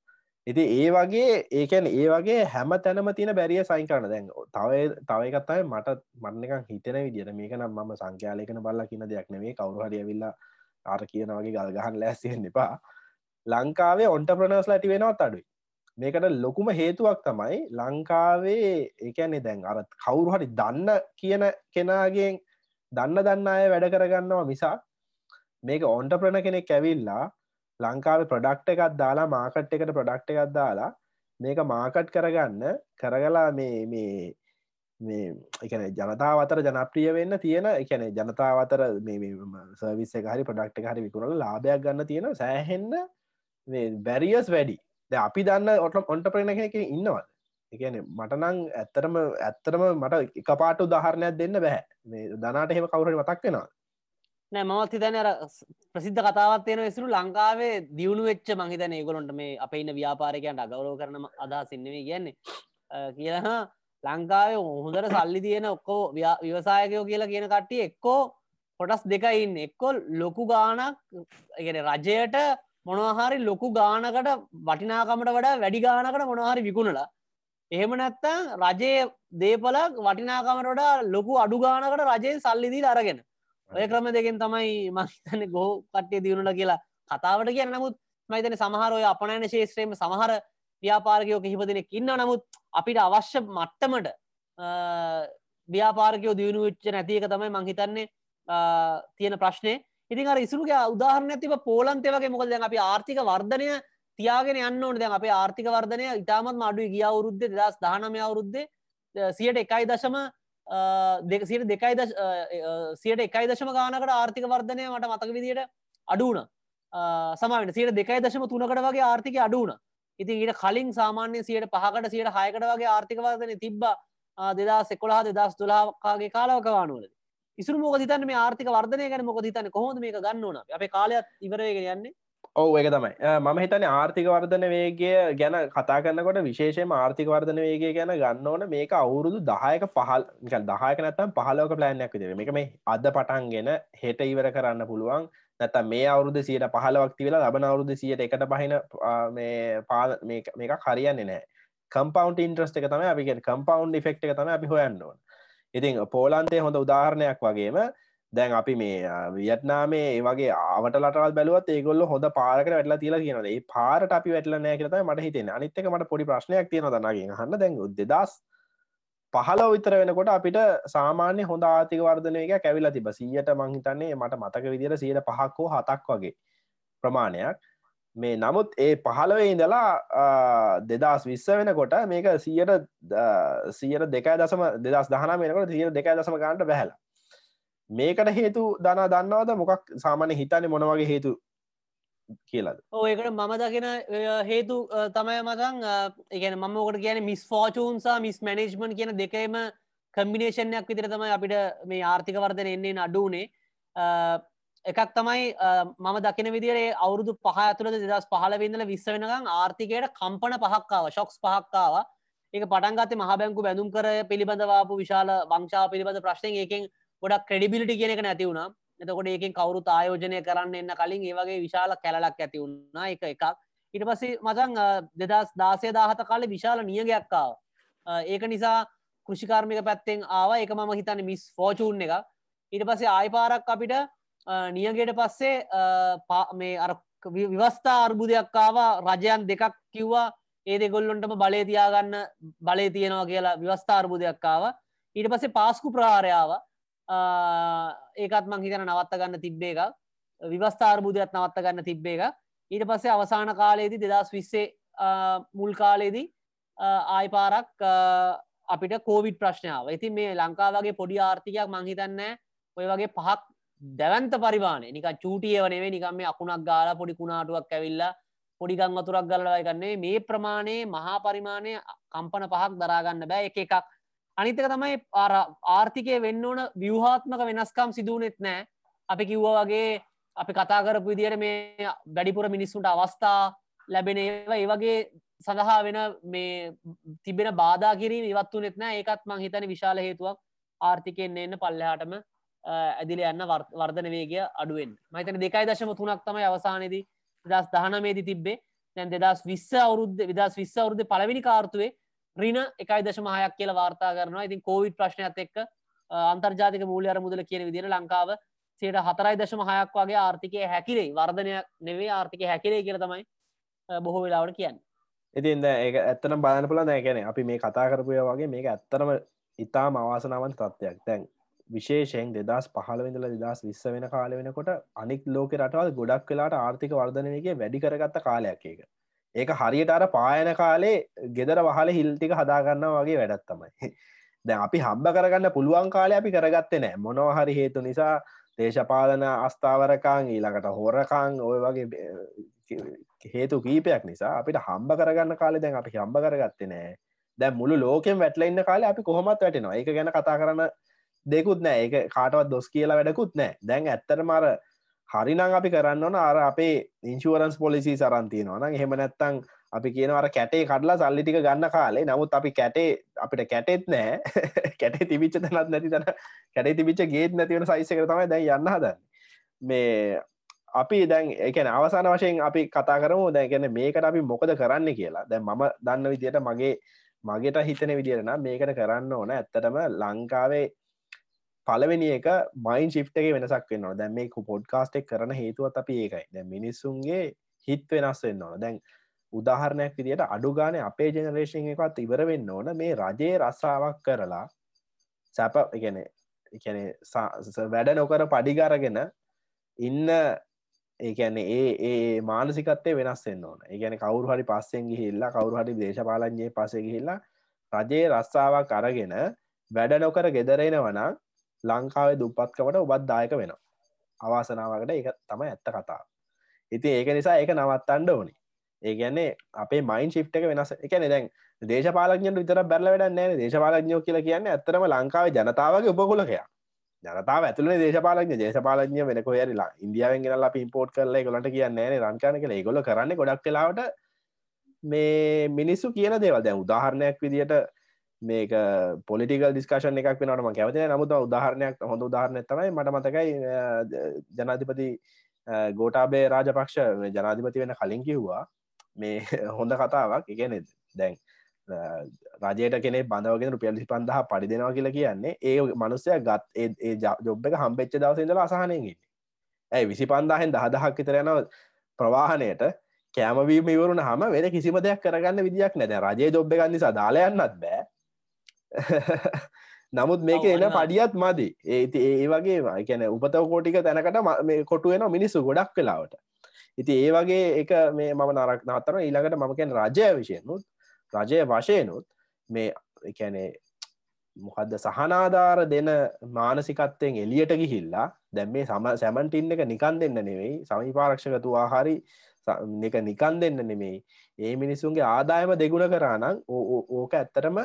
ඉති ඒ වගේ ඒකැන ඒ වගේ හැම තැනම තියෙන බැරිය සයින් කරන දැන් තව තවයිකත්තයි මට මන්නක හිතන විදිට මේක නම් ම සංඛ්‍යාලයකන බල්ල කියන දෙයක් නෙවේ කවරු හරියවිල්ලා ආර කියන වගේ ගල් ගහන් ලැස්සෙන් එපා. ලංකාවේ ඔන්ට ප්‍රනස් ලටි වෙනවත් අඩුයි. මේකට ලොකුම හේතුවක් තමයි ලංකාවේ ඒකැන්නේ දැන් අරත් කවුරු හරි දන්න කියන කෙනාගෙන් දන්න දන්න අය වැඩ කරගන්නවා මිසා මේක ඔන්ට ප්‍රණ කෙනෙක් ඇවිල්ලා ලංකාව ප්‍රඩක්ට එකත් දාලා මාකට් එකට ප්‍රඩක්ට එකත් දාලා මේක මාකට් කරගන්න කරගලා මේ මේ මේ එකන ජනතාව අතර ජනප්‍රිය වෙන්න තියෙන එකන ජනතාව අතර සවිස්ස හරි ප්‍රඩක්ට හරි විකුණල ලාභයක් ගන්න තියෙන සෑහෙන්න බැරිියස් වැඩි. ද අපි දන්න ඔට ඔන්ට ප්‍රණ කෙනෙක ඉන්නවද එකන මටනං ඇත්තරම ඇත්තරම මට එක පාට උදාහරණයක් දෙන්න බැහැ මේ දනාට එහෙම කවුරට මතක් වෙනවා නෑ මවත් හිතන අර ප්‍රසිද්ධ කතාවත් තියෙන විසරු ලංකාවේ දියුණු වෙච්ච මහිතන ඒගොලොන්ට මේ අප ඉන්න ව්‍යාපාරකයන්ට අගෞරව කරන අදා සින්නවේ කියන්නේ. කියහ ලංකාවේ හොඳර සල්ලි තියෙන ඔක්කෝ ව්‍යවසායකයෝ කියලා කියන කට්ටිය එක්කෝ කොටස් දෙකයින්න එක්කොල් ලොකු ගානක් රජයට මොනහරි ලොකු ගානකට වටිනාකමට වඩා වැඩි ගානකට මොනහරි විකුණලා. එහෙම නැත්තං රජයේ දේපලක් වටිනාකමට ලොකු අඩු ගානකට රජයෙන් සල්ලිදී අරගෙන ඔය ක්‍රම දෙකෙන් තමයි මහිතන ගෝ කට්ටය දියුණුල කියලා කතාවට කිය නමුත් මයිතන සමහරෝය අපනෑන ශේත්‍රයම සමහර ව්‍යාපාරකයෝ කිහිප දෙනෙක් ඉන්න නමුත් අපිට අවශ්‍ය මට්ටමට ව්‍යාපාරකයෝ දියුණු විච්ච නැතික තමයි මංහිතන්නේ තියෙන ප්‍රශ්නය ඉතින් අර ඉසුරුගේ උදාහරණ ඇතිව පෝලන්තයවගේ මොකද? අපි ආර්ථික වර්ධනය තියාගෙන යන්න ඕන. දැන් අපේ ආර්ථික වර්ධනය ඉතාමත් අඩු ගිය අවුරුද්ධ දෙදස් දානමය අවුරුද්දේ සියට එකයි දශම දෙකසිට දෙකයි සියට එකයි දශම ගානකට ආර්ථික වර්ධනය මට මතක විදියට අඩුවන සමට සියට දෙකයි දශම තුනකට වගේ ආර්ථික අඩුවන ඉතින් ඊට කලින් සාමාන්‍ය සියට පහකට සියට හයකට වගේ ආර්ථික වර්ධනය තිබ්බ දෙදා සෙකොලා දෙදස් තුලාකාගේ කාලවකවානුවල ඉසු මොක තන මේ ආර්ථික වර්ධනය ගැන මොක තන කොහොද මේ ගන්න ඕන අපේ? කාලයක් ඉවරගෙන යන්නේ. ඔව එක තමයි. මම හිතන ආර්ථික වර්ධන වේගය ගැන කතා කරන්නකොට විශේෂම ආර්ථික වර්ධන වේගය ගැන ගන්න ඕන මේක අවුරුදු දහයක පහල් දහයක නැත්තම් පහලෝක ප්ලෑන්යක් විද මේක මේ අද පටන්ගෙන හෙට ඉවර කරන්න පුළුවන්. නැත මේ අවුරුදු සියට පහලවක්ති වෙලා ලබන අවුරුදු සියට එකට පහින මේ පා මේක හරියන්නේ නෑ කම්පවන්් ඉන්ට්‍රස්ට එක තම අපිගෙන් කම්පවන්් ෆෙක්් එක තම අපි හොයන්න ඕන. ඉතින් පෝලන්තේ හොඳ උදාහරණයක් වගේම දැන් අපි මේ වියට්නාමේ ඒවගේ ආවට ලටල් බැලුවත් ඒගොල්ල හොඳ පාරකට වැටලා තිලා කියනද ඒ පාරට අපි වැටල නෑ කියත මට හිතෙන අනිත්තක මට පොඩි ප්‍රශ්නයක් තියෙන දනගේ හන්න දැන් දෙදස් පහල විතර වෙනකොට අපිට සාමාන්‍ය හොඳ ආතික වර්ධනයක කැවිලා තිබ සීයට මංහිතන්නේ මට මතක විදිර සියට පහක් හෝ හතක් වගේ ප්‍රමාණයක්. මේ නමුත් ඒ පහළවේ ඉඳලා දෙදස් විස්ස වෙනකොට මේක සියට සියට දෙකයි දසම දෙදස් දහන වෙනකොට සියට දෙකයි දසම ගන්නට බැහලා. මේකට හේතු දනා දන්නවද? මොකක් සාමාන්‍ය හිතන්නේ මොනවගේ හේතු කියලද? ඒකට මම දකින හේතු තමයි මතන් එකන මම ෝකට කියන මිස් ෆෝචූන්සා මිස් මැනේජ්මන් කියන දෙකම කම්බිනේෂන්යක් විතර තමයි අපිට මේ ආර්ථික වර්ධන එන්නේ අඩුනේ එකක් තමයි මම දකින විදිරේ අවුරුදු පහ ඇතුළ දෙදස් පහල වෙදල විස්ස වෙනගම් ආර්ථිකයට කම්පන පහක්කාව ශොක්ස් පහක්කාව ඒක පටන්ගත මහබැංකු බැඳුම් කර පිළිබඳවාපු විශාල වංශා පිළිබඳ ප්‍රශ්නය ඒකෙන් ගොඩක් ක්‍රඩිබිලිටි කියනක නැතිවුණා එතකොට ඒකින් කවරු ආයෝජනය කරන්න එන්න කලින් ඒවගේ විශාල කැලලක් ඇති වුණා එක එකක්. ඉට පස්සේ මචන් දෙදස් දාසය දාහත කාලෙ විශාල නියගයක්කාව ඒක නිසා කෘෂිකාර්මික පැත්තෙන් ආව. එක මම හිතන්න මිස් ෆෝචූන් එක ඊට පස්සේ ආයිපාරක් අපිට නියගේට පස්සේ මේ අර විවස්ථා අර්බුදයක්කාව රජයන් දෙකක් කිව්වා ඒ දෙගොල්ලොන්ටම බලය තියාගන්න බලය තියෙනවා කියලා විවස්ථා අර්බුදයක්කාව ඊට පස්සේ පාස්කු ප්‍රාරයාව ඒකත් මං හිතන නවත්ත ගන්න තිබ්බේ එකක්. විවස්ථාර්බුදයක් නවත්ත ගන්න තිබ්බේ එක ඊට පස්සේ අවසාන කාලයේදී දෙදස් විස්සේ මුල් කාලයේදී ආයිපාරක් අපිට කෝවිඩ් ප්‍රශ්නාව ඉතින් මේ ලංකාවගේ පොඩි ආර්ථිකයක් මංහිතන්න ඔය වගේ පහක් දැවන්ත පරිවානේ නික චූටිය වනේ නිකම් මේ අකුණක් ගාලා පොඩි කුණාටුවක් ඇවිල්ලා පොඩිගං වතුරක් ගලවයි ගන්නේ මේ ප්‍රමාණයේ මහා පරිමාණය කම්පන පහක් දරාගන්න බෑ. එක එකක් අනිතක තමයි ආර්ථිකය වෙන්න ඕන ව්‍යහාත්මක වෙනස්කම් සිදුවනෙත් නෑ. අපි කිව්ව වගේ අපි කතා කරපු විදියට මේ වැඩිපුර මිනිස්සුන්ට අවස්ථා ලැබෙන ඒවා ඒ වගේ සඳහා වෙන මේ තිබෙන බාධා කිරීම ඉවත්තු නෙත්නෑ ඒකත් මං හිතන විශාල හේතුවක්. ආර්ථිකයෙන් එන්න පල්ලහාටම ඇදිල යන්න වර්ධන වේගය අඩුවෙන් මහිතන දෙකයි දශම තුනක් තමයි අවසානයේදී දස් දහනමේදී තිබ්බේ. දැන් දෙදස් විස්ස අවුරුද්ධ විදස් විස්ස අවුරුද්ධ පලවිනි කාර්තුවේ රින එකයි දශමහයක් කියල වාර්තා කරනවා. ඉතින් කෝවිඩ් ප්‍රශ්නයක් එක්ක අන්තර්ජාතික මූලි අර මුදල කියන විදිර ලංකාව සයට හතරයි දශම හයක් වගේ ආර්ථිකය හැකිරේ වර්ධනය නෙවේ ආර්ථික හැකිරේ කියල තමයි බොහෝ වෙලාවට කියන්න. ඉතින්ද ඒ ඇත්තන බලන්න පුළ දැකැන අපි මේ කතා කරපුය වගේ මේක ඇත්තරම ඉතාම අවාසනාවන් තත්ත්වයක්. දැන් විශේෂයෙන් දෙදස් පහලවෙඳල දෙදස් විස්ස වෙන කාල වෙනකොට අනික් ලෝක රටවල් ගොඩක් වෙලාට ආර්ථික වර්ධනයගේ වැඩි කරගත්ත කාලයක් ඒක. ඒක හරියට අර පායන කාලේ ගෙදර වහල හිල්ටික හදාගන්න වගේ වැඩත් තමයි. දැ අපි හම්බ කරගන්න පුළුවන් කාලය අපි කරගත්තේ නෑ. මොනවහරි හේතු නිසා දේශපාලන අස්ථාවරකාං ඊළඟට හෝරකාං ඔය වගේ හේතු කීපයක් නිසා අපිට හම්බ කරගන්න කාලෙ දැන් අපි හම්බ කරගත්තේ නෑ. දැ මුළු ලෝකෙන් වැටලඉන්න කාලේ අපි කොහොමත් වැටෙනවා. එක ගැන කතා කරන්න දෙකුත් නෑ. එක කාටවත් දොස් කියලා වැඩකුත් නෑ. දැන් ඇත්තර මර හරිනං අපි කරන්න ඕන අර අපේ ඉන්ශුවරන්ස් පොලිසි සරන්තියනවා නම් හෙම නැත්තං අපි කියනවර කැටේ කඩලා සල්ලිටික ගන්න කාලේ. නමුත් අපි කැටේ අපිට කැටෙත් නෑ කැටේ තිබිච්ච තැනත් නැති තන. කැටේ තිබිච්ච ගේත් නැතිවන සයිසක තමයි දැන් යන්න හදන්න. මේ අපි දැන් එකන අවසාන වශයෙන් අපි කතා කරමු. දැගෙන මේකට අපි මොකද කරන්න කියලා. දැන් මම දන්න විදියට මගේ මගේට හිතන විදිරන මේකට කරන්න ඕන. ඇත්තටම ලංකාවේ පලවෙනි එක මයින් ශිප්ටගේ වෙනසක් වෙන්නවා දැන් මේ පොඩ්කාස්ටෙක් කරන හේතුවත් අපි ඒකයි. දැ මිනිස්සුන්ගේ හිත් වෙනස් වෙන්න ඕන. දැන් උදාහරණයක් විදිට අඩුගාන අපේ ජනරේෂන් එකත් ඉවර වෙන්න ඕන. මේ රජයේ රස්සාාවක් කරලා සැප එකන එකන වැඩ නොකර පඩිගරගෙන ඉන්න ඒකැන්නේ ඒ ඒ මානසිකත්තේ වෙනස්සෙන් ඕන. ඒගැන කවරු හරි පස්සෙන් ගිහිල්ලා කවරු හරි දේශපාලන්ජයේ පසෙ ගිහිල්ලා රජයේ රස්සාාවක් අරගෙන වැඩ නොකර ගෙදරෙන වනා ලංකාවේ දුප්පත්කමට ඔබත් දායක වෙනවා. අවාසනාවකට එක තම ඇත්ත කතා ඉති ඒක නිසා ඒක නවත්තන්ඩ ඕනි. ඒගැන්නේ අපේ මයින් ශිප්ට එක වෙනස්. එකන දැන් දේශපාලඥට විතර බැල වැඩ නෑ. දේශපාලඥෝ කියලා කියන්නේ ඇත්තරම ලංකාව ජනතාවගේ උපකුලකයා ජනතාව ඇතුල දේශපාලඥ දේශපාලඥ වෙනක යරලා ඉන්දියාවෙන් ගෙනල්ලා පිම්පෝට් කරලා ගොලට කියන්නේ රංකාන කළ ගොල කරන්න ගොඩක් කලාවට මේ මිනිස්සු කියන දේවල්. දැන් උදාහරණයක් විදිට මේක පොලිටිකල් ඩිස්කශන එකක් වෙනටම කැවති නමුත් උදාහරණයක් හොඳ උදාහරණය තමයි මට මතකයි ජනාධිපති ගෝටාබේ රාජපක්ෂ ජනාධිපති වෙන කලින් කිව්වා මේ හොඳ කතාවක්. එකනෙ දැන් රජයට කෙනෙ බඳවගෙන රුපියල්ලි පන්දහ පඩි දෙෙනවා කියලා කියන්නේ ඒ මනුස්සය ගත් ඒ ජොබ් එක හම්බෙච්ච දවසඉදල අසාහනයගන්න ඇයි? විසි පන්දාහෙන් දහදහක් විතරයන ප්‍රවාහනයට කෑමවීම ඉවරුණ හම වෙන කිසිම දෙයක් කරගන්න විදියක් නැද රජය ජොබ් ගන්නි සදාලයන්නත් බෑ. නමුත් මේක එන පඩියත් මදි. ඒති ඒ වගේ කියන උපතව කෝටික තැනකට මේ කොටුවෙන මිනිස්සු ගොඩක් වෙලාවට. ඉති ඒ වගේ එක මේ මම නරක් නත්තර ඊළඟට මමකෙන් රජය විශයනුත් රජය වශයනුත් මේ එකැනේ මොකක්ද සහනාධාර දෙන මානසිකත්තයෙන් එලියට ගිහිල්ලා දැම් මේ සම සැමන්ටින් එක නිකන් දෙන්න නෙවෙයි. සමිපාරක්ෂකතුවා හරි එක නිකන් දෙන්න නෙමෙයි ඒ මිනිසුන්ගේ ආදායම දෙගුණ කරානම් ඕක ඇත්තරම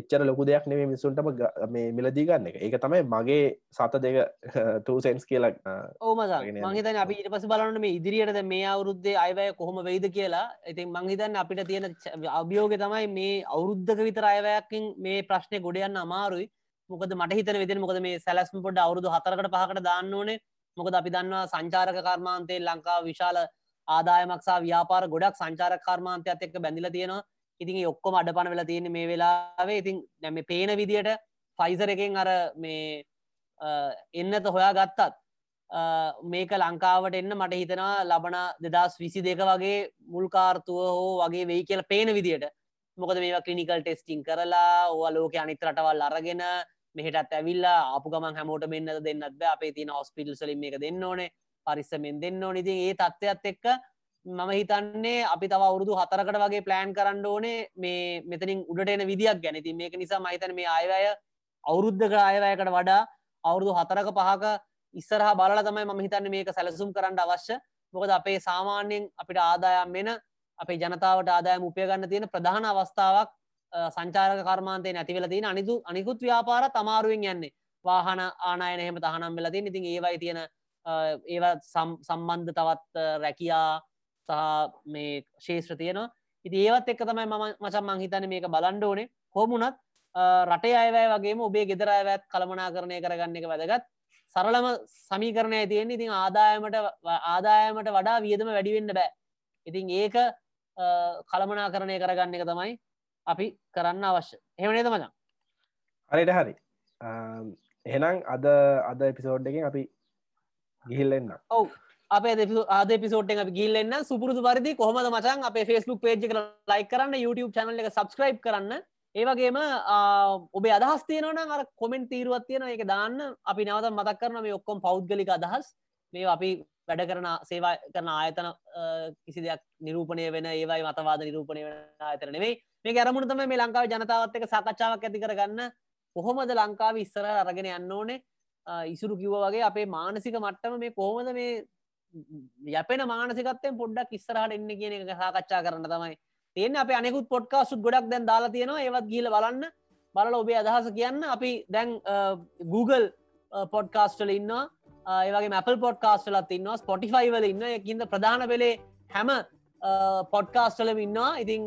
එච්චර ලොකු දෙයක් නෙවේ මිසුන්ටම මේ මිලදී ගන්න එක. ඒක තමයි මගේ සත දෙක තූසෙන්ස් කියලක් ඕම මහිතන අපි ඉට පස බලන්න මේ ඉදිරියට මේ අවුරුද්දේ අයවැය කොහොම වෙයිද කියලා. ඉතින් මංහිතන් අපිට තියෙන අභියෝග තමයි මේ අවුරුද්ධක විතර අයවැයකින් මේ ප්‍රශ්නය ගොඩයන්න අමාරුයි. මොකද මට හිතන විදින මොකද මේ සැලස්ම පොඩ අවුරුදු හතරකට පහකට දාන්න ඕනේ. මොකද අපි දන්නවා සංචාරක කර්මාන්තය ලංකා විශාල ආදායමක්සා ව්‍යාපාර ගොඩක් සංචාරක කර්මාන්තයත් එක්ක බැඳිල තියෙනවා ඉතින් ඔක්කොම අඩ පන වෙලා තියෙන මේ වෙලාවේ. ඉතින් නැම පේන විදියට ෆයිසර එකෙන් අර මේ එන්නත හොයා ගත්තත් මේක ලංකාවට එන්න මට හිතනවා ලබන දෙදස් විසි දෙක වගේ මුල්කාර්තුව හෝ වගේ වෙයි කියල පේන විදියට. මොකද මේ කලිනිකල් ටෙස්ටිං කරලා ඕ ලෝක අනිත් රටවල් අරගෙන මෙහටත් ඇවිල්ලා අප ගමන් හැමෝට මෙන්න දෙන්නත් අපේ තින හොස්පිටල් සලින් එක දෙන්න ඕනේ පරිස්සමෙන් දෙන්න ඕනිති ඒ තත්ත්වයක්ත් එක්ක මම හිතන්නේ අපි තව අවුරුදු හතරකට වගේ ප්ලෑන් කරන්න ඕනේ මේ මෙතනින් උඩට එන විදික් ගැනති මේක නිසා මහිතන මේ අයවැය අවුරුද්ධක අයවැයකට වඩා අවුරුදු හතරක පහක ඉස්සරහ බලල තමයි ම හිතන්න මේක සැලසුම් කරන්න අවශ්‍ය. මොකද අපේ සාමාන්‍යයෙන් අපිට ආදායම් වෙන අපේ ජනතාවට ආදායම උපයගන්න තියෙන ප්‍රධාන අවස්ථාවක් සංචාරක කර්මාන්තය නැතිවෙල තියෙන අනිදු අනිකුත් ව්‍යාපාර තමාරුවෙන් යන්නේ. වාහන ආනායන එහෙම තහනම් වෙලතින් ඉතින් ඒවයි තියෙන ඒවා සම්බන්ධ තවත් රැකියා සහ මේ ශේෂත්‍ර තියෙනවා. ඉති ඒවත් එක් තමයි ම මචන් මංහිතන මේක බලන්ඩ ඕනේ. හෝමුණත් රටේ අයවැය වගේම ඔබේ ගෙදර අයවැත් කළමනා කරණය කරගන්න එක වැදගත්. සරලම සමීකරණය තියෙන ඉතින් ආදායමට ආදායමට වඩා වියදම වැඩිවෙන්න බෑ. ඉතින් ඒක කළමනා කරණය කරගන්න එක තමයි අපි කරන්න අවශ්‍ය. හෙමනේද මචන්? හරිට හරි. එහෙනම් අද අද එපිසෝඩ්ඩකින් අපි ගිහිල්ලෙන්න ඔවු අප ආද පිසෝට් එක ගිල්ලන්න සුපුරදු පරිදි කොහමද මචන් අප ෆස්බුක් පේජ් එක ලයි කරන්න YouTube චනල එක සබස්ක්‍රයිබ් කරන්න. ඒවගේම ඔබේ අදහස් තියනවන අර කොමෙන්ට තීරුවත් තියෙන එක දාන්න. අපි නවත මතක් කරන මේ ඔක්කොම් පෞද්ගලික අදහස්. මේ අපි වැඩ කරන සේවා කරන ආයතන කිසි දෙයක් නිරූපණය වෙන ඒවයි මතවාද නිරූපණය වෙන ආයතන නෙවෙයි මේ ගැරමුණ තම මේ ලංකාව ජනතාවත් එක සාකච්ඡාවක් ඇති කරගන්න. කොහොමද ලංකාව ඉස්සර අරගෙන යන්න ඕනේ? ඉසුරු කිව්ව වගේ අපේ මානසික මට්ටම මේ කොහොමද මේ යපෙන මානසිකත්තෙන් පොඩ්ඩක් ඉස්සරහට එන්න කියන එක සාකච්ඡා කරන්න තමයි. තියෙන අප අනෙකුත් පොඩ්කාසුත් ගොඩක් දැන් දාලා තියෙනවා. ඒවත් ගීල බලන්න. බලල ඔබේ අදහස කියන්න. අපි දැන් Google පොඩ්කාස්ටල ඉන්නවා. ඒවගේ මැපල් පොඩ්කාස්ටලත් ඉන්නවා. ස්පොටිෆයි වල ඉන්න එකද ප්‍රධාන වෙලේ හැම පොඩ්කාස්ටලම ඉන්නවා. ඉතින්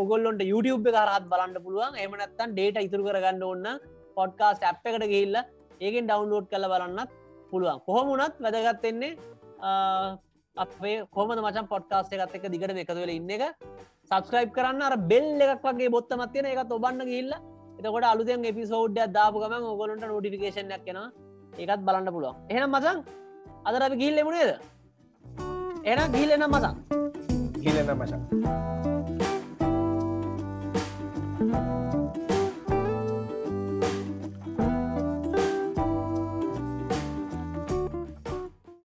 ඔගොල්ලොන්ට YouTube කරත් බලන්න පුළුවන්. එමනත්තන් ඩේට ඉතුරු කරගන්න ඔන්න පොඩ්කාස්ට ඇප් එකට ගිල්ල ඒකෙන් ඩවන්ලෝඩ් කළ බලන්නත් පුළුවන්. කොහොමුණත් වැදගත්තෙන්නේ අපේ කොමද මචන් පොට්කාස්ට එකත් එක දිගට එකතුවල ඉන්න එක? සබස්ක්‍රයිබ් කරන්න. අර බෙල් එකක් වගේ බොත්තමත් තියෙන එකත් ඔබන්න ගිල්ල එතකොට අලුදෙන් එපිසෝඩ්ඩ දාපු ගම ඔගොලන්ට නොටිෆිකේෂන්යක් කෙන ඒකත් බලන්න පුළුවන්. එහෙනම් මචන් අදර අපි ගිල්ල එමුණේද එන ගිල්ලෙනම් මසන් ගිලෙන මචන්.